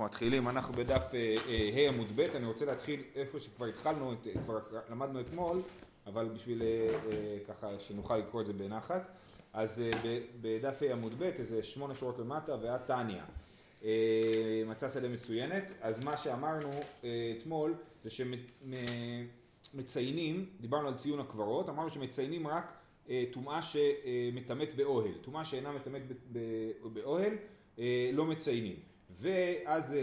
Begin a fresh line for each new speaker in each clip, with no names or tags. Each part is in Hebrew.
אנחנו מתחילים, אנחנו בדף ה' אה, אה, עמוד ב', אני רוצה להתחיל איפה שכבר התחלנו, כבר למדנו אתמול, אבל בשביל אה, ככה שנוכל לקרוא את זה בנחת, אז בדף ה' עמוד ב', איזה שמונה שורות למטה, ועד תניא. מצא שדה מצוינת, אז מה שאמרנו אתמול זה שמציינים, דיברנו על ציון הקברות, אמרנו שמציינים רק טומאה שמטמאת באוהל, טומאה שאינה מטמאת באוהל לא מציינים. ואז אה,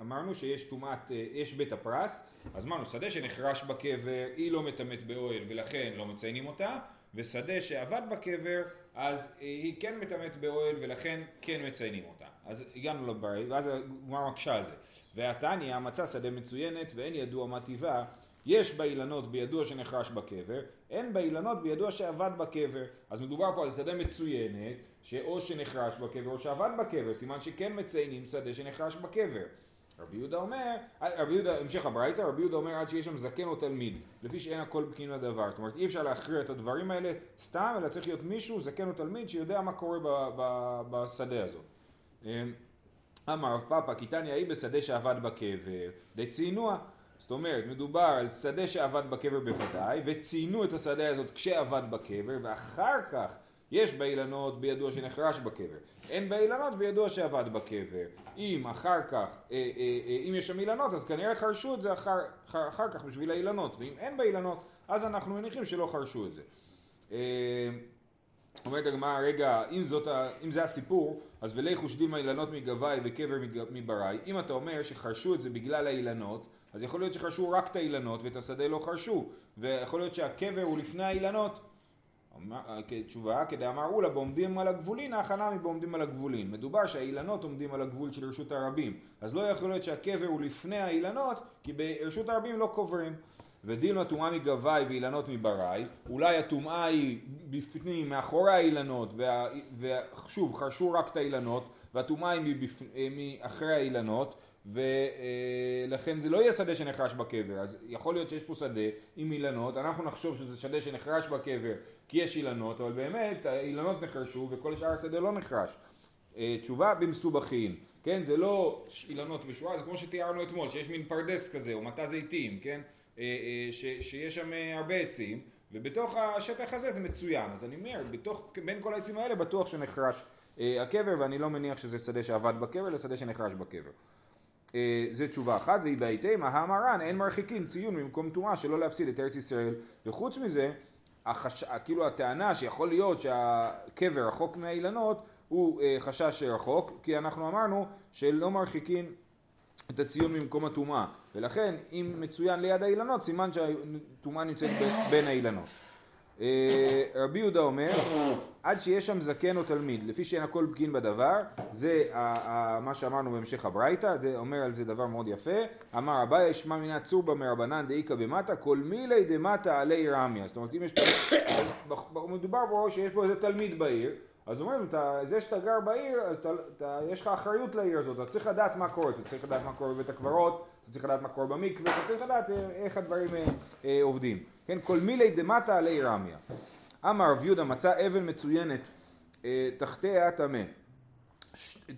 אמרנו שיש טומאת, אה, יש בית הפרס, אז אמרנו שדה שנחרש בקבר היא לא מטמאת באוהל ולכן לא מציינים אותה, ושדה שעבד בקבר אז אה, היא כן מטמאת באוהל ולכן כן מציינים אותה. אז הגענו לבית ואז הגמרא מקשה על זה. והתניא מצא שדה מצוינת ואין ידוע מה טיבה יש באילנות בידוע שנחרש בקבר, אין באילנות בידוע שעבד בקבר. אז מדובר פה על שדה מצוינת, שאו שנחרש בקבר או שעבד בקבר, סימן שכן מציינים שדה שנחרש בקבר. רבי יהודה אומר, רבי יהודה, המשך הברייתא, רבי יהודה אומר עד שיש שם זקן או תלמיד, לפי שאין הכל בקין לדבר. זאת אומרת אי אפשר להכריע את הדברים האלה סתם, אלא צריך להיות מישהו, זקן או תלמיד, שיודע מה קורה ב, ב, בשדה הזאת. אמ, אמר רב פאפא, כי תניא היא בשדה שעבד בקבר, די צייתנוה. זאת אומרת, מדובר על שדה שעבד בקבר בוודאי, וציינו את השדה הזאת כשעבד בקבר, ואחר כך יש באילנות בידוע שנחרש בקבר. אין באילנות בידוע שעבד בקבר. אם אחר כך, אה, אה, אה, אם יש שם אילנות, אז כנראה חרשו את זה אחר, אחר, אחר כך בשביל האילנות, ואם אין באילנות, אז אנחנו מניחים שלא חרשו את זה. אה, אומרת הגמרא, רגע, אם, זאת, אם זה הסיפור, אז ולכו שדים האילנות מגבאי וקבר מבראי. אם אתה אומר שחרשו את זה בגלל האילנות, אז יכול להיות שחרשו רק את האילנות ואת השדה לא חרשו, ויכול להיות שהקבר הוא לפני האילנות. תשובה, כדאמר אולה בעומדים על הגבולין, ההכנה מבעומדים על הגבולין. מדובר שהאילנות עומדים על הגבול של רשות הרבים. אז לא יכול להיות שהקבר הוא לפני האילנות, כי ברשות הרבים לא קוברים. ודין הטומאה מגבאי ואילנות מבראי, אולי הטומאה היא בפנים, מאחורי האילנות, ושוב, חרשו רק את האילנות, והטומאה היא מאחרי האילנות, ולכן זה לא יהיה שדה שנחרש בקבר, אז יכול להיות שיש פה שדה עם אילנות, אנחנו נחשוב שזה שדה שנחרש בקבר כי יש אילנות, אבל באמת האילנות נחרשו וכל שאר השדה לא נחרש. אה, תשובה במסובכים, כן? זה לא אילנות בשורה, זה כמו שתיארנו אתמול, שיש מין פרדס כזה או מטע זיתים, כן? אה, אה, ש, שיש שם הרבה עצים, ובתוך השטח הזה זה מצוין. אז אני אומר, בתוך, בין כל העצים האלה בטוח שנחרש הקבר, ואני לא מניח שזה שדה שעבד בקבר, אלא שדה שנחרש בקבר. אה, זה תשובה אחת, והיא בהיתמה, המרן אין מרחיקין ציון ממקום טומאה שלא להפסיד את ארץ ישראל, וחוץ מזה, החש... כאילו הטענה שיכול להיות שהקבר רחוק מהאילנות הוא אה, חשש רחוק, כי אנחנו אמרנו שלא מרחיקין את הציון ממקום הטומאה, ולכן אם מצוין ליד האילנות סימן שהטומאה נמצאת בין האילנות. אה, רבי יהודה אומר, עד שיש שם זקן או תלמיד, לפי שאין הכל בקין בדבר, זה מה שאמרנו בהמשך הברייתא, זה אומר על זה דבר מאוד יפה, אמר אביי ישמע מינה צורבא מרבנן דאיכא במטה, כל מילי דמטה עלי רמיה, זאת אומרת אם יש, מדובר פה שיש פה איזה תלמיד בעיר, אז אומרים, זה שאתה גר בעיר, אז יש לך אחריות לעיר הזאת, אתה צריך לדעת מה קורה, אתה צריך לדעת מה קורה בבית הקברות, אתה צריך לדעת מה קורה במקווה, אתה צריך לדעת אה, איך הדברים אה, עובדים. כן, כל מילי דמטה עלי רמיה. אמר רב יהודה מצא אבן מצוינת אה, תחתיה טמא.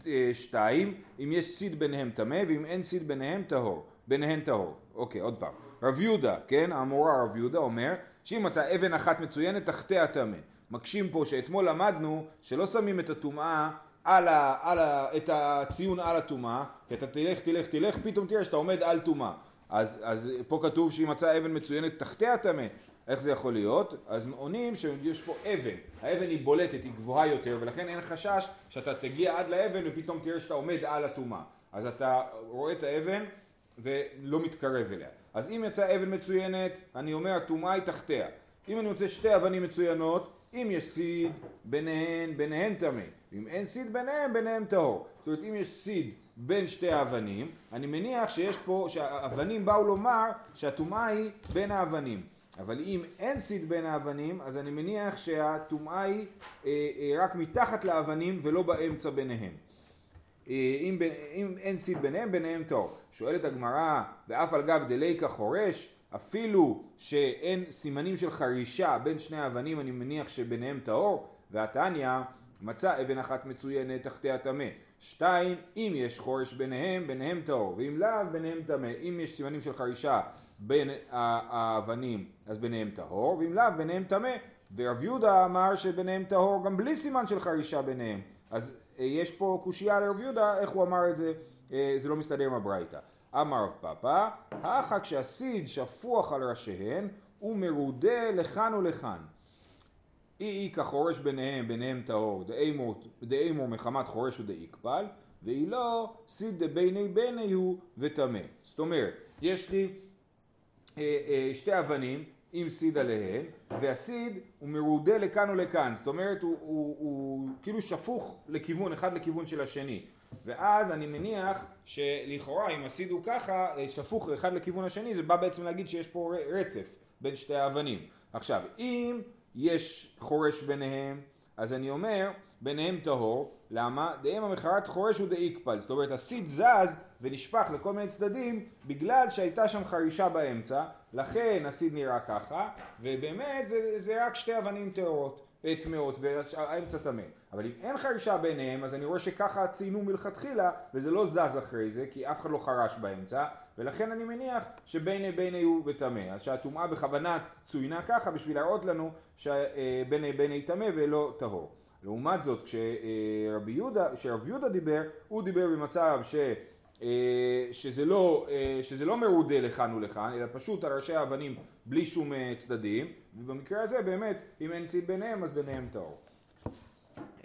אה, שתיים, אם יש סיד ביניהם טמא, ואם אין סיד ביניהם טהור. ביניהן טהור. אוקיי, עוד פעם. רב יהודה, כן, המורה רב יהודה אומר, שאם מצא אבן אחת מצוינת תחתיה טמא. מקשים פה שאתמול למדנו שלא שמים את הטומאה על ה, על ה, את הציון על הטומאה, כי אתה תלך, תלך, תלך, פתאום תראה שאתה עומד על טומאה. אז, אז פה כתוב שהיא מצאה אבן מצוינת תחתיה טמא. איך זה יכול להיות? אז עונים שיש פה אבן, האבן היא בולטת, היא גבוהה יותר, ולכן אין חשש שאתה תגיע עד לאבן ופתאום תראה שאתה עומד על הטומאה. אז אתה רואה את האבן ולא מתקרב אליה. אז אם יצאה אבן מצוינת, אני אומר הטומאה היא תחתיה. אם אני רוצה שתי אבנים מצוינות, אם יש סיד ביניהן, ביניהן טמא. אם אין סיד ביניהם, ביניהם טהור. זאת אומרת, אם יש סיד בין שתי האבנים, אני מניח שיש פה, שהאבנים באו לומר שהטומאה היא בין האבנים. אבל אם אין סיד בין האבנים, אז אני מניח שהטומאה היא אה, אה, רק מתחת לאבנים ולא באמצע ביניהם. אה, אם, אם אין סיד ביניהם, ביניהם טוב. שואלת הגמרא, ואף על גב דליקה חורש, אפילו שאין סימנים של חרישה בין שני האבנים, אני מניח שביניהם טהור, והתניא מצא אבן אחת מצוינת תחתי הטמא, שתיים, אם יש חורש ביניהם, ביניהם טהור, ואם לאו, ביניהם טמא. אם יש סימנים של חרישה בין האבנים, אז ביניהם טהור, ואם לאו, ביניהם טמא. ורב יהודה אמר שביניהם טהור גם בלי סימן של חרישה ביניהם. אז אה, יש פה קושייה לרב יהודה, איך הוא אמר את זה, אה, זה לא מסתדר עם הברייתא. אמר רב פאפא, האחא כשהסיד שפוח על ראשיהן, הוא מרודה לכאן ולכאן. אי איכא חורש ביניהם, ביניהם טהור, דאמור מחמת חורש ודאיקפל, ואי לא, סיד דביני ביני הוא וטמא. זאת אומרת, יש לי אה, אה, שתי אבנים עם סיד עליהן, והסיד הוא מרודה לכאן ולכאן, זאת אומרת הוא, הוא, הוא כאילו שפוך לכיוון, אחד לכיוון של השני. ואז אני מניח שלכאורה אם הסיד הוא ככה, אה, שפוך אחד לכיוון השני, זה בא בעצם להגיד שיש פה רצף בין שתי האבנים. עכשיו, אם יש חורש ביניהם, אז אני אומר, ביניהם טהור, למה? דאם המחרת חורש הוא דאיקפל, זאת אומרת הסיד זז ונשפך לכל מיני צדדים בגלל שהייתה שם חרישה באמצע, לכן הסיד נראה ככה, ובאמת זה, זה רק שתי אבנים טהורות, טמאות, והאמצע טמא. אבל אם אין חרישה ביניהם, אז אני רואה שככה ציינו מלכתחילה, וזה לא זז אחרי זה, כי אף אחד לא חרש באמצע, ולכן אני מניח שביני ביני הוא וטמא. אז שהטומאה בכוונה צוינה ככה בשביל להראות לנו שביני ביני טמא ולא טהור. לעומת זאת כשרבי יהודה, כשרב יהודה דיבר, הוא דיבר במצב ש... שזה לא, שזה לא מרודה לכאן ולכאן, אלא פשוט על ראשי האבנים בלי שום צדדים, ובמקרה הזה באמת, אם אין סיד ביניהם, אז ביניהם טהור.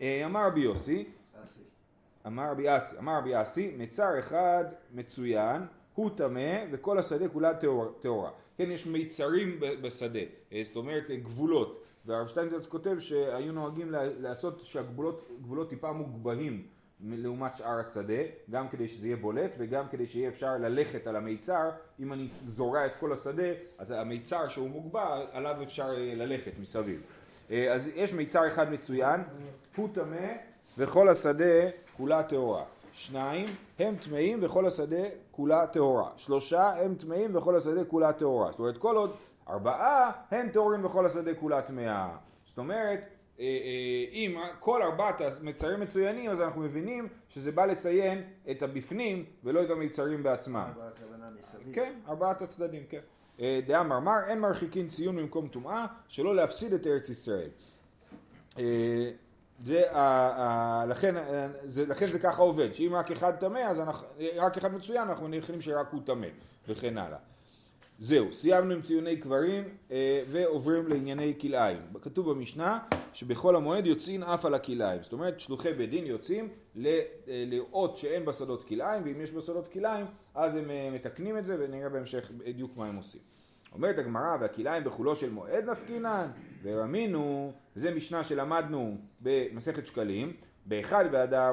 אמר רבי יוסי, אמר רבי אסי, אמר רבי אסי, מצר אחד מצוין, הוא טמא וכל השדה כולה טהורה. כן, יש מיצרים בשדה, אה, זאת אומרת אה, גבולות, והרב שטיינזרץ כותב שהיו נוהגים לעשות שהגבולות טיפה מוגבהים לעומת שאר השדה, גם כדי שזה יהיה בולט וגם כדי שיהיה אפשר ללכת על המיצר, אם אני זורע את כל השדה, אז המיצר שהוא מוגבע, עליו אפשר אה, ללכת מסביב. אז יש מיצר אחד מצוין, הוא טמא וכל השדה כולה טהורה. שניים הם טמאים וכל השדה כולה טהורה. שלושה הם טמאים וכל השדה כולה טהורה. זאת אומרת כל עוד ארבעה הם טהורים וכל השדה כולה טמאה. זאת אומרת אה, אה, אם כל ארבעת המצרים מצוינים אז אנחנו מבינים שזה בא לציין את הבפנים ולא את המצרים בעצמם. ארבעת הכוונה מסביב. כן, ארבעת הצדדים, כן. אה, דאמר מר אין מרחיקין ציון במקום טומאה שלא להפסיד את ארץ ישראל. זה, ה, ה, לכן, זה, לכן זה ככה עובד, שאם רק אחד טמא, אז אנחנו, רק אחד מצוין, אנחנו נכנים שרק הוא טמא, וכן הלאה. זהו, סיימנו עם ציוני קברים אה, ועוברים לענייני כלאיים. כתוב במשנה שבכל המועד יוצאים אף על הכלאיים. זאת אומרת, שלוחי בית דין יוצאים אה, לראות שאין בשדות כלאיים, ואם יש בשדות כלאיים, אז הם אה, מתקנים את זה, ונראה בהמשך בדיוק מה הם עושים. אומרת הגמרא, והכלאיים בחולו של מועד נפקינן, ורמינו, זה משנה שלמדנו במסכת שקלים, באחד באדר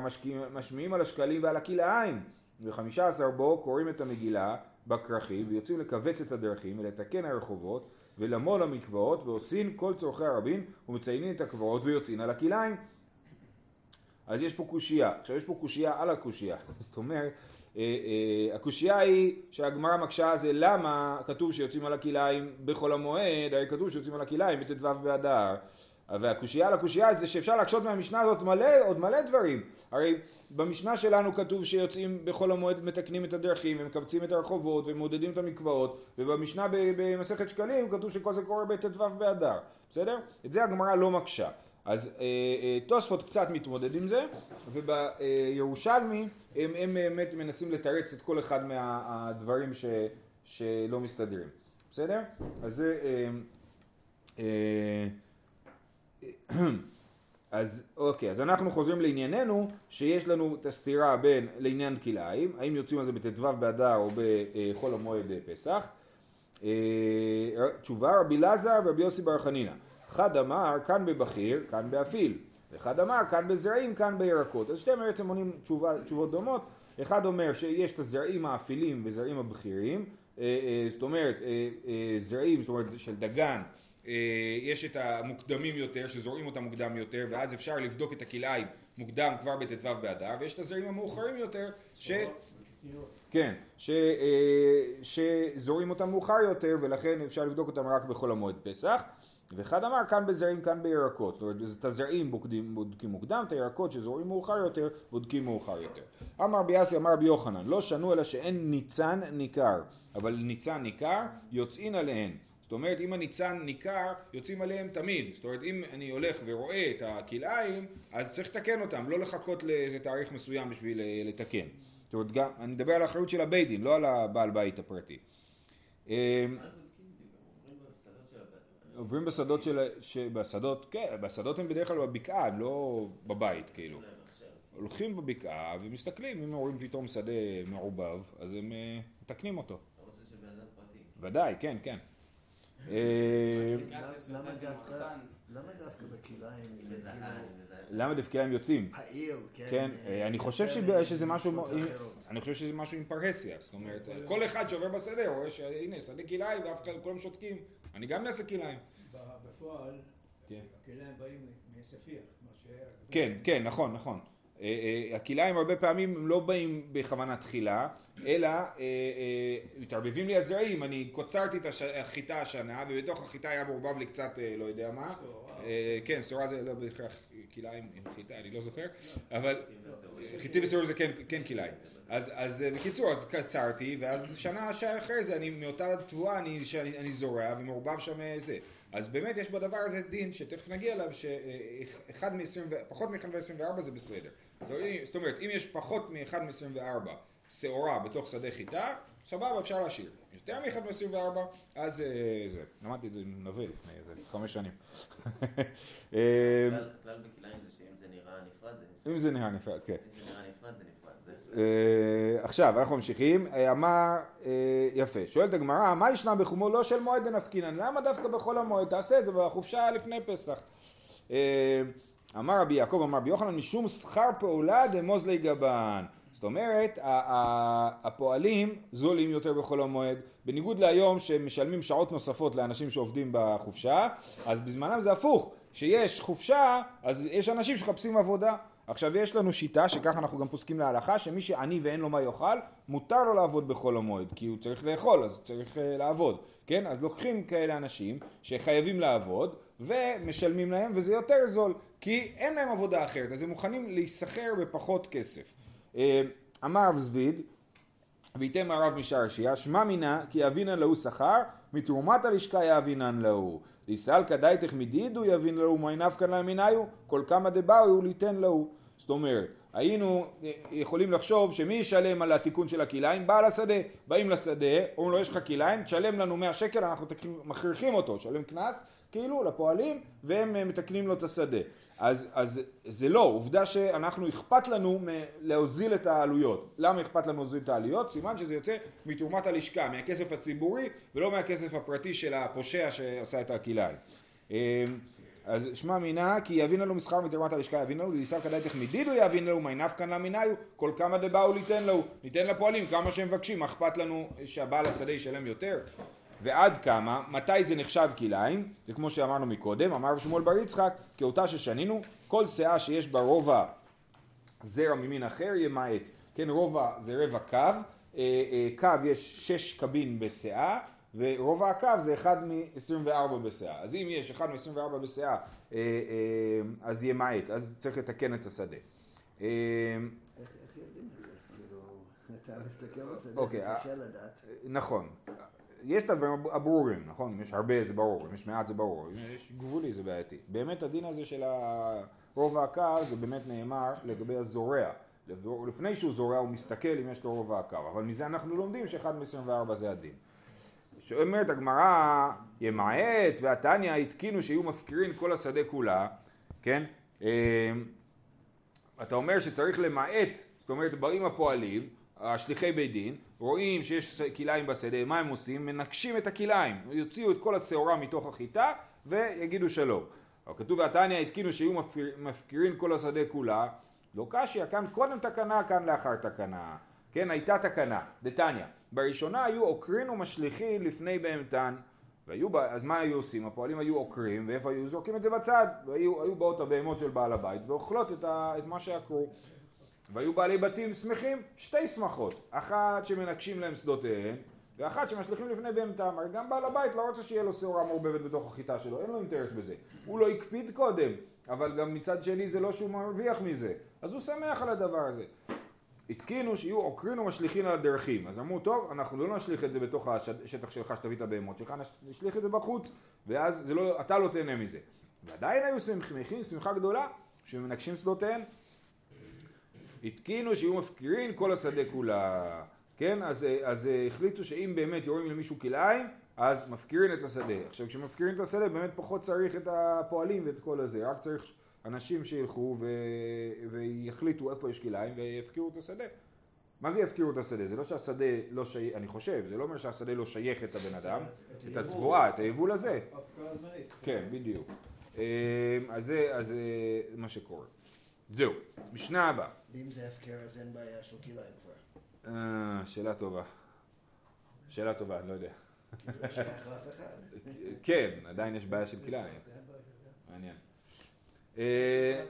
משמיעים על השקלים ועל הכלאיים, וחמישה עשר בו קוראים את המגילה בכרכים, ויוצאים לכווץ את הדרכים ולתקן הרחובות, ולמול המקוואות, ועושים כל צורכי הרבים, ומציינים את הקברות ויוצאים על הכלאיים. אז יש פה קושייה. עכשיו יש פה קושייה על הקושייה. זאת אומרת, הקושייה היא שהגמרא מקשה זה למה כתוב שיוצאים על הכלאיים בחול המועד, הרי כתוב שיוצאים על הכלאיים בט"ו באדר. והקושייה על הקושייה זה שאפשר להקשות מהמשנה הזאת מלא, עוד מלא דברים. הרי במשנה שלנו כתוב שיוצאים בחול המועד מתקנים את הדרכים ומקבצים את הרחובות ומעודדים את המקוואות ובמשנה במסכת שקלים כתוב שכל זה קורה בט"ו באדר. בסדר? את זה הגמרא לא מקשה. אז אה, אה, תוספות קצת מתמודד עם זה ובירושלמי הם, הם באמת מנסים לתרץ את כל אחד מהדברים ש, שלא מסתדרים. בסדר? אז זה... אה, אה, אז אוקיי, אז אנחנו חוזרים לענייננו, שיש לנו את הסתירה בין לעניין כלאיים, האם יוצאים על זה בט"ו באדר או בחול המועד פסח. אה, תשובה רבי אלעזר ורבי יוסי בר חנינא. אחד אמר כאן בבכיר, כאן באפיל. אחד אמר כאן בזרעים, כאן בירקות. אז שתיהם בעצם עונים תשובה, תשובות דומות. אחד אומר שיש את הזרעים האפילים וזרעים הבכירים, אה, אה, זאת אומרת זרעים, זאת אומרת של דגן אה, יש את המוקדמים יותר, שזורעים אותם מוקדם יותר, ואז אפשר לבדוק את הכלאיים מוקדם כבר בט"ו באדר, ויש את הזרעים המאוחרים יותר, ש... כן, ש, אה, שזורעים אותם מאוחר יותר, ולכן אפשר לבדוק אותם רק בחול המועד פסח. ואחד אמר כאן בזרעים כאן בירקות, זאת אומרת את הזרעים בודקים, בודקים מוקדם, את הירקות שזורעים מאוחר יותר בודקים מאוחר יותר. אמר רבי אסי אמר רבי יוחנן לא שנו אלא שאין ניצן ניכר, אבל ניצן ניכר יוצאין עליהן. זאת אומרת אם הניצן ניכר יוצאים עליהם תמיד, זאת אומרת אם אני הולך ורואה את הכלאיים אז צריך לתקן אותם, לא לחכות לאיזה תאריך מסוים בשביל אה, לתקן. זאת אומרת גם, אני מדבר על האחריות של הבית דין, לא על הבעל בית הפרטי. אה, עוברים בשדות של... ש... בשדות, כן, בשדות הם בדרך כלל בבקעה, הם לא בבית, כאילו. הולכים בבקעה ומסתכלים, אם רואים פתאום שדה מעובב, אז הם uh, מתקנים אותו. ודאי, כן, כן.
אה, למה דווקא בכלאיים?
למה דווקא הם יוצאים?
פעיל, כן.
כן, אה, אני חושב שזה משהו, אני חושב שזה משהו עם פרהסיה, זאת אומרת, כל אחד שעובר בשדה רואה שהנה שדה כלאיים ואף אחד, כולם שותקים, אני גם נעשה כלאיים.
בפועל, כן. הכלאיים באים מעספיא,
כן, כן, נכון, נכון. אה, אה, הכלאיים הרבה פעמים הם לא באים בכוונה תחילה, אלא אה, מתערבבים לי הזרעים, אני קוצרתי את החיטה השנה ובתוך החיטה היה מעורבב לי קצת לא יודע מה, כן, סורה זה לא בהכרח כלאיים עם חיטה, אני לא זוכר, אבל חיטי וסורה זה כן, כן כלאיים. אז בקיצור, אז קצרתי, ואז שנה אחרי זה, אני מאותה תבואה אני זורע ומעורבב שם זה. אז באמת יש בדבר הזה דין שתכף נגיע אליו שאחד מ-20, פחות מ-1 מ-24 זה בסדר. זאת אומרת אם יש פחות מ-1 מ-24 שעורה בתוך שדה חיטה, סבבה אפשר להשאיר. יותר מ-1 מ-24 אז אה, זה, למדתי את זה עם נווה לפני איזה חמש שנים.
הכלל בכליים זה שאם זה נראה נפרד זה.
אם זה נראה נפרד, כן.
אם זה נראה נפרד זה נפרד.
אה, עכשיו אנחנו ממשיכים, אה, אמר אה, יפה, שואלת הגמרא מה ישנה בחומו לא של מועד דנפקינן למה דווקא בחול המועד? תעשה את זה בחופשה לפני פסח. אמר רבי יעקב אמר רבי יוחנן משום שכר פעולה דמוזלי גבן. זאת אומרת הפועלים זולים יותר בחול המועד. בניגוד להיום שמשלמים שעות נוספות לאנשים שעובדים בחופשה אז בזמנם זה הפוך. שיש חופשה אז יש אנשים שמחפשים עבודה עכשיו יש לנו שיטה שככה אנחנו גם פוסקים להלכה שמי שעני ואין לו מה יאכל מותר לו לעבוד בחול המועד כי הוא צריך לאכול אז צריך uh, לעבוד כן? אז לוקחים כאלה אנשים שחייבים לעבוד ומשלמים להם וזה יותר זול כי אין להם עבודה אחרת אז הם מוכנים להיסחר בפחות כסף. uh, אמר רב זביד וייתם הרב משעשיה שמע מינה? כי אבינן להו שכר מתרומת הלשכה יאבינן להו דיסלקא דייתך מדידו יבין להו מי נפקא למיניו כל כמה דבאו ליתן להו. זאת אומרת היינו אה, יכולים לחשוב שמי ישלם על התיקון של הכלאיים? בעל השדה. באים לשדה, אומרים לו יש לך כלאיים, תשלם לנו 100 שקל, אנחנו מכריחים אותו, תשלם קנס, כאילו, לפועלים, והם אה, מתקנים לו את השדה. אז, אז זה לא, עובדה שאנחנו אכפת לנו להוזיל את העלויות. למה אכפת לנו להוזיל את העלויות? סימן שזה יוצא מתרומת הלשכה, מהכסף הציבורי, ולא מהכסף הפרטי של הפושע שעשה את הכלאיים. אז שמע מינה כי יבין לנו מסחר מתרומת הלשכה יבין לנו ליסר כדאיתך מדידו יבין לנו מי נפקן למיניו כל כמה דבאו ליתן לו ניתן לפועלים כמה שהם מבקשים מה אכפת לנו שהבעל השדה ישלם יותר? ועד כמה מתי זה נחשב כליים זה כמו שאמרנו מקודם אמר שמואל בר יצחק כאותה ששנינו כל שאה שיש בה רובע זרע ממין אחר ימעט. כן רובע זה רבע קו אה, אה, קו יש שש קבין בשאה ורובע הקו זה 1 מ-24 בסאה. אז אם יש 1 מ-24 בסאה, אה, אה, אז ימעט, אז צריך לתקן את השדה.
אה, איך יודעים את זה? כאילו, אתה מסתכל בשדה, אוקיי, זה קשה לדעת.
נכון. יש את הדברים הברורים, נכון? אם יש הרבה זה ברור, אם יש מעט זה ברור, אם יש גבולי זה בעייתי. באמת הדין הזה של רובע הקו זה באמת נאמר לגבי הזורע. לפני שהוא זורע הוא מסתכל אם יש לו רובע הקו, אבל מזה אנחנו לומדים שאחד מ-24 זה הדין. שאומרת הגמרא ימעט והתניא התקינו שיהיו מפקירין כל השדה כולה, כן? אמ, אתה אומר שצריך למעט, זאת אומרת באים הפועלים, השליחי בית דין, רואים שיש כלאיים בשדה, מה הם עושים? מנקשים את הכלאיים, יוציאו את כל השעורה מתוך החיטה ויגידו שלום. כתוב והתניא התקינו שיהיו מפקירין כל השדה כולה, לא קשיא, כאן קודם תקנה, כאן לאחר תקנה. כן, הייתה תקנה, דתניא. בראשונה היו עוקרין ומשליכין לפני בהמתן. והיו, אז מה היו עושים? הפועלים היו עוקרים, ואיפה היו זורקים את זה בצד? והיו היו באות הבהמות של בעל הבית ואוכלות את, ה, את מה שעקרו. והיו בעלי בתים שמחים, שתי שמחות. אחת שמנקשים להם שדותיהם, ואחת שמשליכים לפני בהמתם, הרי גם בעל הבית לא רוצה שיהיה לו שעורה מעורבבת בתוך החיטה שלו, אין לו אינטרס בזה. הוא לא הקפיד קודם, אבל גם מצד שני זה לא שהוא מרוויח מזה, אז הוא שמח על הדבר הזה. התקינו שיהיו עוקרין ומשליכין על הדרכים. אז אמרו, טוב, אנחנו לא נשליך את זה בתוך השטח שלך שתביא את הבהמות שלך, נשליך את זה בחוץ, ואז לא, אתה לא תהנה מזה. ועדיין היו שמחים שמחה גדולה, שמנגשים שדותיהן. התקינו שיהיו מפקירין כל השדה כולה. כן, אז, אז החליטו שאם באמת יורים למישהו כלאיים, אז מפקירין את השדה. עכשיו כשמפקירין את השדה באמת פחות צריך את הפועלים ואת כל הזה, רק צריך אנשים שילכו ו... ויחליטו איפה יש כלאיים ויפקירו את השדה. מה זה יפקירו את השדה? זה לא שהשדה לא שייך, אני חושב, זה לא אומר שהשדה לא שייך את הבן אדם, את התבואה, את היבול הזה. כן, בדיוק. אמ, אז זה מה שקורה. זהו, משנה הבאה.
ואם זה הפקר אז אין בעיה של כלאיים כבר.
אה, שאלה טובה. שאלה טובה, אני לא יודע.
לא.
כן, עדיין יש בעיה של כלאיים. מעניין.
אה,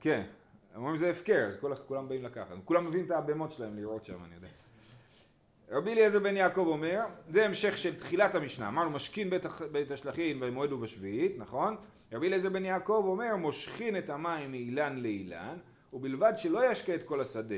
כן, אומרים זה הפקר, אז כולם באים לקחת. כולם מביאים את הבהמות שלהם לראות שם, אני יודע. רבי אליעזר בן יעקב אומר, זה המשך של תחילת המשנה, אמרנו משכין בית, בית השלכין במועד ובשביעית, נכון? רבי אליעזר בן יעקב אומר, מושכין את המים מאילן לאילן, ובלבד שלא ישקה את כל השדה.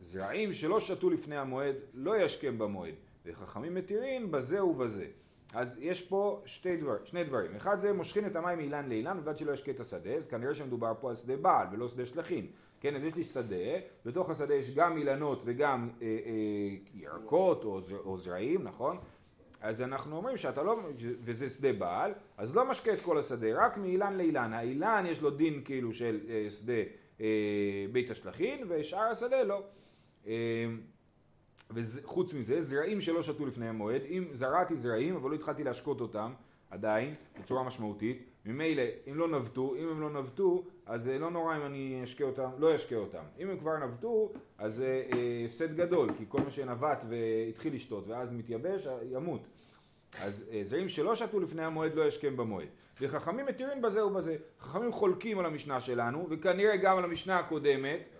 זרעים שלא שתו לפני המועד, לא ישקם במועד, וחכמים מתירים בזה ובזה. אז יש פה שתי דבר, שני דברים. אחד זה מושכין את המים מאילן לאילן, ובלבד שלא ישקה את השדה, אז כנראה שמדובר פה על שדה בעל ולא שדה שלחין. כן, אז יש לי שדה, בתוך השדה יש גם אילנות וגם אה, אה, ירקות או, או זרעים, נכון? אז אנחנו אומרים שאתה לא, וזה שדה בעל, אז לא משקה את כל השדה, רק מאילן לאילן. האילן יש לו דין כאילו של אה, שדה אה, בית השלכין, ושאר השדה לא. אה, וחוץ מזה, זרעים שלא שתו לפני המועד, אם זרעתי זרעים אבל לא התחלתי להשקות אותם עדיין, בצורה משמעותית, ממילא אם לא נבטו, אם הם לא נבטו, אז לא נורא אם אני אשקה אותם, לא אשקה אותם. אם הם כבר נבטו, אז זה אה, הפסד גדול, כי כל מה שנבט והתחיל לשתות ואז מתייבש, ימות. אז אה, זרעים שלא שתו לפני המועד לא ישכם במועד. וחכמים מתירים בזה ובזה. חכמים חולקים על המשנה שלנו, וכנראה גם על המשנה הקודמת, אה, אה,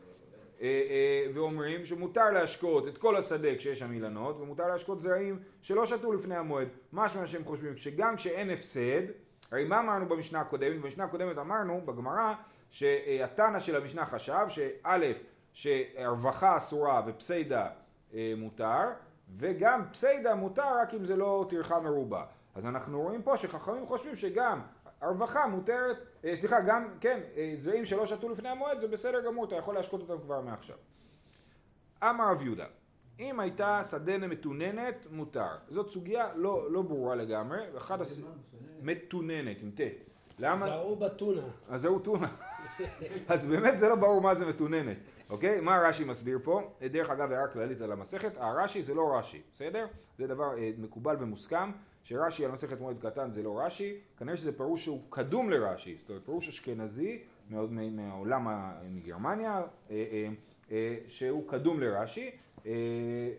ואומרים שמותר להשקות את כל השדה כשיש שם אילנות ומותר להשקות זרעים שלא שתו לפני המועד. משמע שהם חושבים שגם כשאין הפסד, הרי מה אמרנו במשנה הקודמת? במשנה הקודמת אמרנו בגמרא שהתנא של המשנה חשב שא' שהרווחה אסורה ופסיידה אה, מותר וגם פסיידה מותר רק אם זה לא טרחה מרובה. אז אנחנו רואים פה שחכמים חושבים שגם הרווחה מותרת, אה, סליחה, גם, כן, אה, זרעים שלא שתו לפני המועד זה בסדר גמור, אתה יכול להשקות אותם כבר מעכשיו. אמר רב יהודה, אם הייתה שדנה מתוננת, מותר. זאת סוגיה לא, לא ברורה לגמרי, אחד הס... מתוננת, עם ט'.
למה? זרעו בטונה.
אז זרעו טונה. אז באמת זה לא ברור מה זה מתוננת, אוקיי? מה רש"י מסביר פה? דרך אגב, הערה כללית על המסכת, הרש"י זה לא רש"י, בסדר? זה דבר אה, מקובל ומוסכם. שרש"י על מסכת מועד קטן זה לא רש"י, כנראה שזה פירוש שהוא קדום לרש"י, זאת אומרת פירוש אשכנזי מהעולם מגרמניה, אה, אה, אה, שהוא קדום לרש"י.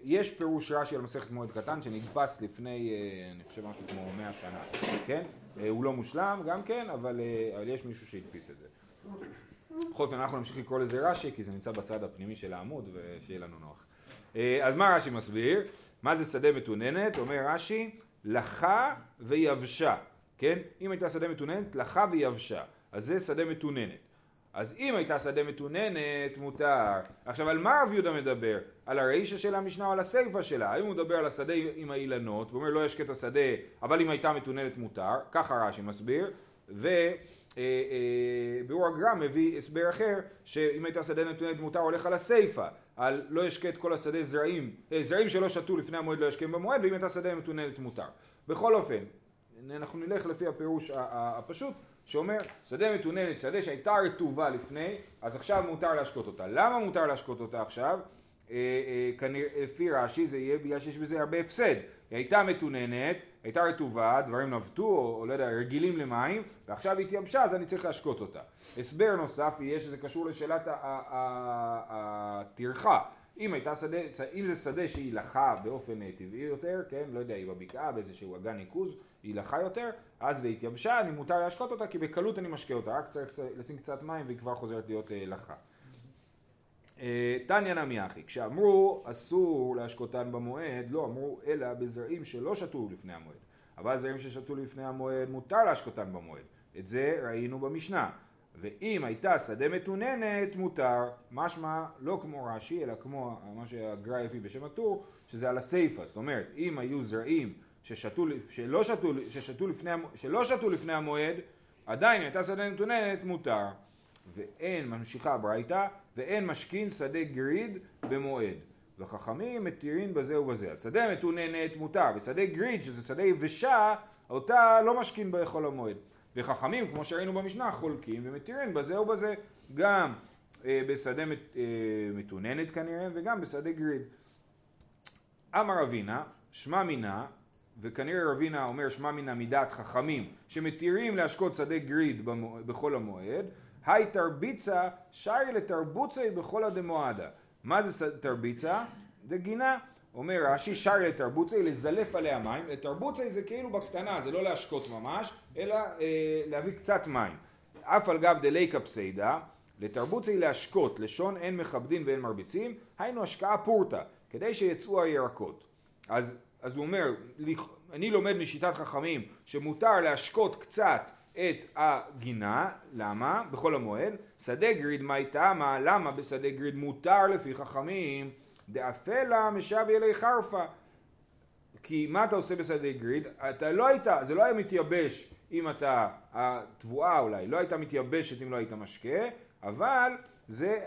יש פירוש רש"י על מסכת מועד קטן שנדפס לפני, אני חושב משהו כמו מאה שנה, כן? הוא לא מושלם גם כן, אבל, אבל יש מישהו שהדפיס את זה. בכל אופן אנחנו נמשיך לקרוא לזה רש"י כי זה נמצא בצד הפנימי של העמוד ושיהיה לנו נוח. אז מה רש"י מסביר? מה זה שדה מתוננת? אומר רש"י לחה ויבשה, כן? אם הייתה שדה מתוננת, לחה ויבשה. אז זה שדה מתוננת. אז אם הייתה שדה מתוננת, מותר. עכשיו, על מה רב יהודה מדבר? על הרישה של המשנה או על הסיפה שלה? האם הוא מדבר על השדה עם האילנות, ואומר לא ישקט השדה, אבל אם הייתה מתוננת מותר, ככה רש"י מסביר, וביאור אה, אה, הגר"א מביא הסבר אחר, שאם הייתה שדה מתוננת מותר הולך על הסיפה. על לא ישקה את כל השדה זרעים, אה, זרעים שלא שתו לפני המועד לא ישקם במועד, ואם הייתה שדה מתוננת מותר. בכל אופן, אנחנו נלך לפי הפירוש הפשוט, שאומר שדה מתוננת, שדה שהייתה רטובה לפני, אז עכשיו מותר להשקות אותה. למה מותר להשקות אותה עכשיו? אה, אה, כנראה, לפי רש"י זה יהיה בגלל שיש בזה הרבה הפסד. היא הייתה מתוננת, הייתה רטובה, דברים נבטו, או, או לא יודע, רגילים למים, ועכשיו היא התייבשה, אז אני צריך להשקות אותה. הסבר נוסף יהיה שזה קשור לשאלת הטרחה. אם אם זה שדה שהיא לחה באופן טבעי יותר, כן, לא יודע, היא בבקעה באיזשהו אגן ניקוז, היא לחה יותר, אז והתייבשה, אני מותר להשקות אותה, כי בקלות אני משקה אותה, רק צריך לשים קצת מים והיא כבר חוזרת להיות אה, לחה. אה, תניא נמי אחי, כשאמרו אסור להשקותן במועד, לא אמרו אלא בזרעים שלא שתו לפני המועד. אבל זרעים ששתו לפני המועד מותר להשקותן במועד. את זה ראינו במשנה. ואם הייתה שדה מתוננת מותר, משמע לא כמו רש"י אלא כמו מה שהגרא הביא בשם הטור, שזה על הסיפא, זאת אומרת אם היו זרעים ששתו, שלא, שתו, ששתו לפני, שלא שתו לפני המועד, עדיין הייתה שדה מתוננת מותר. ואין, ממשיכה הברייתא, ואין משכין שדה גריד במועד. וחכמים מתירים בזה ובזה. השדה מתוננת מותר, ושדה גריד, שזה שדה יבשה, אותה לא משכין בחול המועד. וחכמים, כמו שראינו במשנה, חולקים ומתירים בזה ובזה. גם אה, בשדה מת, אה, מתוננת כנראה, וגם בשדה גריד. אמר אבינה, שמע מינה, וכנראה רבינה אומר שמע מינה מדעת חכמים, שמתירים להשקות שדה גריד בחול המועד, היי תרביצה שרי לתרבוצי בכל הדמועדה. מה זה תרביצה? זה גינה. אומר רש"י שרי לתרבוצי לזלף עליה מים. לתרבוצי זה כאילו בקטנה, זה לא להשקות ממש, אלא אה, להביא קצת מים. אף על גב דליקה פסיידה, לתרבוצי להשקות, לשון אין מכבדין ואין מרביצים, היינו השקעה פורתא, כדי שיצאו הירקות. אז, אז הוא אומר, אני לומד משיטת חכמים שמותר להשקות קצת את הגינה, למה? בחול המועד. שדה גריד מאי תמה, למה בשדה גריד מותר לפי חכמים? דאפלה משבי אלי חרפה. כי מה אתה עושה בשדה גריד? אתה לא היית, זה לא היה מתייבש אם אתה, התבואה אולי, לא הייתה מתייבשת אם לא היית משקה, אבל זה,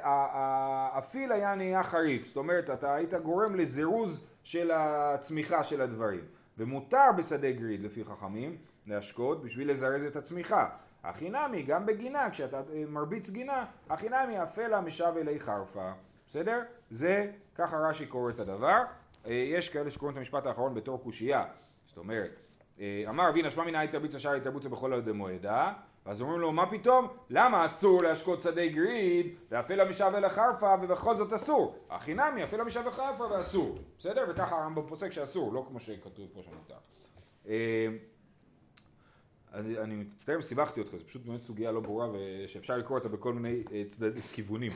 הפיל היה נהיה חריף, זאת אומרת אתה היית גורם לזירוז של הצמיחה של הדברים. ומותר בשדה גריד לפי חכמים להשקות בשביל לזרז את הצמיחה. החינמי גם בגינה, כשאתה אה, מרביץ גינה, החינמי אפלה משב אלי חרפה. בסדר? זה, ככה רש"י קורא את הדבר. אה, יש כאלה שקוראים את המשפט האחרון בתור קושייה. זאת אומרת, אה, אמר אבינה שמע מנהי תרביץ השער יתרבוצה בכל עוד מועדה ואז אומרים לו מה פתאום? למה אסור להשקות שדה גריד ואפלה משב אל החרפה ובכל זאת אסור? החינמי אפלה משב אל החרפה ואסור בסדר? וככה הרמב"ם פוסק שאסור לא כמו שכתוב פה שמותר אני, אני מצטער סיבכתי אותך, זו פשוט באמת סוגיה לא ברורה ושאפשר לקרוא אותה בכל מיני uh, צדד, כיוונים.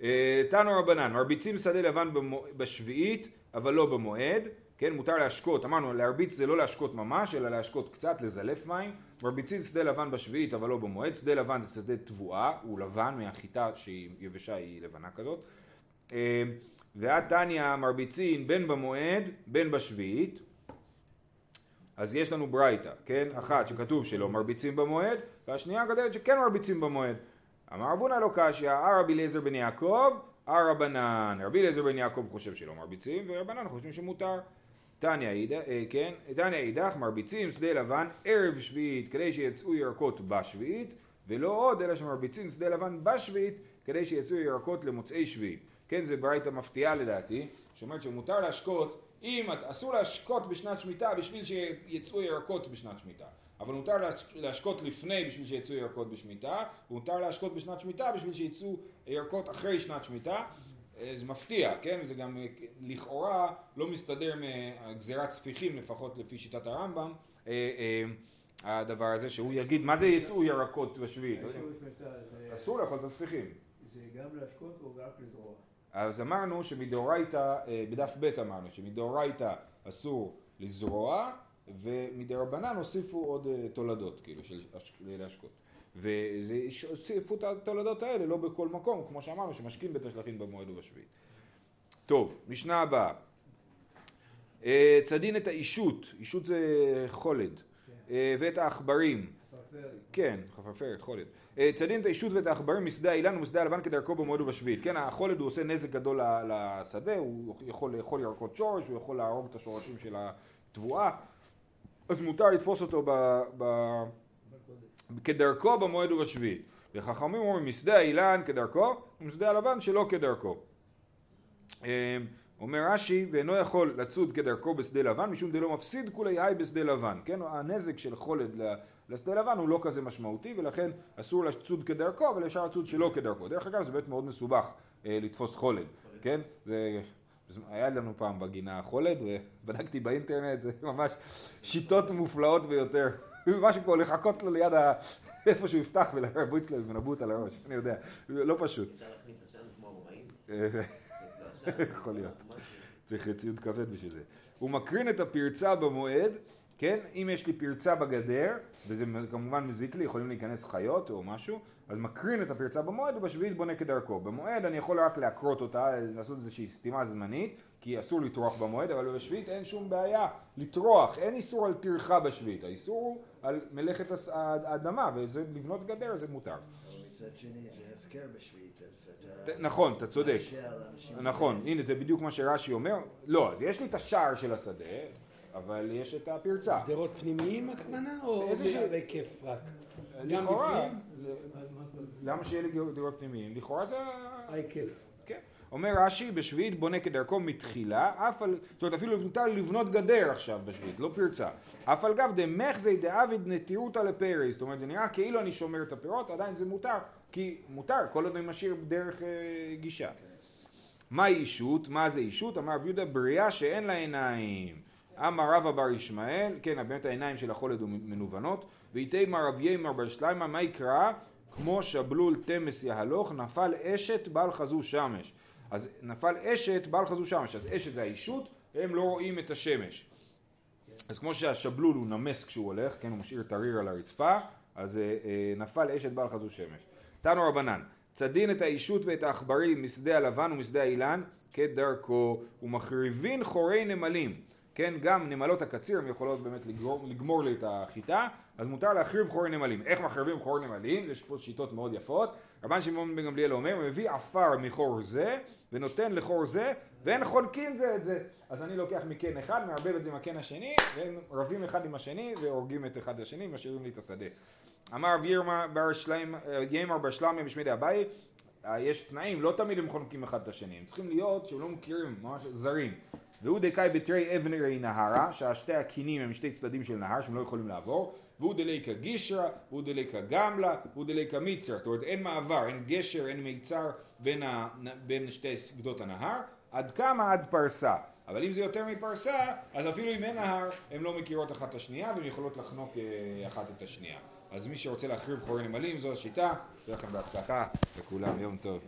Uh, תנו רבנן, מרביצים שדה לבן בשביעית, אבל לא במועד, כן, מותר להשקות, אמרנו להרביץ זה לא להשקות ממש, אלא להשקות קצת, לזלף מים, מרביצים שדה לבן בשביעית, אבל לא במועד, שדה לבן זה שדה תבואה, הוא לבן מהחיטה שהיא יבשה, היא לבנה כזאת. Uh, ועד תניא מרביצים בין במועד, בין בשביעית, אז יש לנו ברייתא, כן? אחת שכתוב שלא מרביצים במועד, והשנייה כותבת שכן מרביצים במועד. אמר אבונה לא קשיא, אה רבי אליעזר בן יעקב, אה רבנן. רבי אליעזר בן יעקב חושב שלא מרביצים, ורבנן חושבים שמותר. תניא אידך, אה, כן, תניא אידך מרביצים שדה לבן ערב שביעית כדי שיצאו ירקות בשביעית, ולא עוד אלא שמרביצים שדה לבן בשביעית כדי שיצאו ירקות למוצאי שביעית. כן, זה ברייתא מפתיעה לדעתי, שאומרת שמותר להשקות אם אסור להשקות בשנת שמיטה בשביל שיצאו ירקות בשנת שמיטה, אבל מותר להשקות לפני בשביל שיצאו ירקות בשמיטה, ומותר להשקות בשנת שמיטה בשביל שיצאו ירקות אחרי שנת שמיטה. אה, זה מפתיע, כן? זה גם אה, לכאורה לא מסתדר מגזירת ספיחים, לפחות לפי שיטת הרמב"ם, אה, הדבר הזה שהוא יגיד מה זה יצאו ירקות בשביעית. אסור לאכול את הספיחים.
זה גם להשקות או רק לזרוע?
אז אמרנו שמדאורייתא, בדף ב' אמרנו שמדאורייתא אסור לזרוע ומדרבנן הוסיפו עוד תולדות כאילו של להשקות והוסיפו את התולדות האלה לא בכל מקום כמו שאמרנו שמשקים בית השלכים במועד ובשביעית. טוב, משנה הבאה אה, צדין את האישות, אישות זה חולד כן. ואת העכברים כן, חפרפרת, חולד אה, צדים את האישות ואת העכברים משדה האילן ומשדה הלבן כדרכו במועד ובשביעית. כן, החולד הוא עושה נזק גדול לשדה, הוא יכול לאכול ירקות שורש, הוא יכול להרוג את השורשים של התבואה, אז מותר לתפוס אותו ב, ב, כדרכו במועד ובשביעית. וחכמים אומרים משדה האילן כדרכו ומשדה הלבן שלא כדרכו. אה, אומר רש"י, ואינו יכול לצוד כדרכו בשדה לבן, משום דלא מפסיד כולי היי בשדה לבן. כן, הנזק של חולד לשדה לבן הוא לא כזה משמעותי, ולכן אסור לצוד כדרכו, אבל אפשר לצוד שלא כדרכו. דרך אגב, זה באמת מאוד מסובך אה, לתפוס חולד, כן? זה... היה לנו פעם בגינה חולד, ובדקתי באינטרנט, זה ממש שיטות מופלאות ביותר. משהו כמו לחכות לו ליד ה... איפה שהוא יפתח ולרבוץ לו עם נבוט על הראש, אני יודע, לא פשוט.
אפשר להכניס עשן כמו הרומאים?
יכול להיות. צריך ציוד כבד בשביל זה. הוא מקרין את הפרצה במועד, כן? אם יש לי פרצה בגדר, וזה כמובן מזיק לי, יכולים להיכנס חיות או משהו, אז מקרין את הפרצה במועד ובשביעית בונה כדרכו. במועד אני יכול רק לעקרות אותה, לעשות איזושהי סתימה זמנית, כי אסור לטרוח במועד, אבל בשביעית אין שום בעיה לטרוח, אין איסור על טרחה בשביעית, האיסור הוא על מלאכת האדמה, וזה לבנות גדר זה מותר.
מצד שני זה הפקר בשביעית, אז
אתה... נכון, אתה צודק. נכון, הנה זה בדיוק מה שרש"י אומר. לא, אז יש לי את השער של השדה, אבל יש את הפרצה.
גדרות פנימיים הכוונה, או בהיקף רק?
לכאורה, למה שיהיה לי גדרות פנימיים? לכאורה זה...
ההיקף.
כן. אומר רש"י, בשביעית בונה כדרכו מתחילה, אף על, זאת אומרת אפילו מותר לבנות גדר עכשיו בשביעית, לא פרצה. אף על גב דמחזי דאביד נטירותא לפרי, זאת אומרת זה נראה כאילו אני שומר את הפירות, עדיין זה מותר, כי מותר, כל עוד אני משאיר דרך אה, גישה. מהי אישות? מה זה אישות? אמר רב יהודה בריאה שאין לה עיניים. אמר רבא בר ישמעאל, כן, באמת העיניים של החולד מנוונות, ואיתי מר רב יימר בר שליימה, מה יקרא? כמו שבלול תמס יהלוך, נפל אשת בעל חזו שמש. אז נפל אשת בעל חזו שמש, אז אשת זה האישות, והם לא רואים את השמש. אז כמו שהשבלול הוא נמס כשהוא הולך, כן, הוא משאיר את הריר על הרצפה, אז אה, אה, נפל אשת בעל חזו שמש. תנו רבנן, צדין את האישות ואת העכברים משדה הלבן ומשדה האילן כדרכו, ומחריבין חורי נמלים. כן, גם נמלות הקציר הן יכולות באמת לגמור, לגמור לי את החיטה, אז מותר להחריב חורי נמלים. איך מחריבים חורי נמלים? יש פה שיטות מאוד יפות. רבן שמעון בן גמליאל אומר, הוא מביא עפר מחור זה, ונותן לחור זה, ואין חולקין זה את זה. אז אני לוקח מקן אחד, מערבב את זה עם הקן השני, והם רבים אחד עם השני, והורגים את אחד השני, משאירים לי את השדה. אמר רב יימר בר שלמיה בשמידי אביי, יש תנאים, לא תמיד הם חונקים אחד את השני, הם צריכים להיות שהם לא מכירים, ממש זרים. והוא דקאי בתרי אבנרי נהרה, שהשתי הקינים הם שתי צדדים של נהר שהם לא יכולים לעבור, והוא דליקה גישרא, והוא דליקה גמלה, והוא דליקה מיצר, זאת אומרת אין מעבר, אין גשר, אין מיצר בין, ה, בין שתי גדות הנהר, עד כמה עד פרסה, אבל אם זה יותר מפרסה, אז אפילו אם אין נהר, הן לא מכירות אחת את השנייה והן יכולות לחנוק אה, אחת את השנייה. אז מי שרוצה להחריב חורי נמלים זו השיטה, שיהיה לכם בהצלחה, לכולם יום טוב.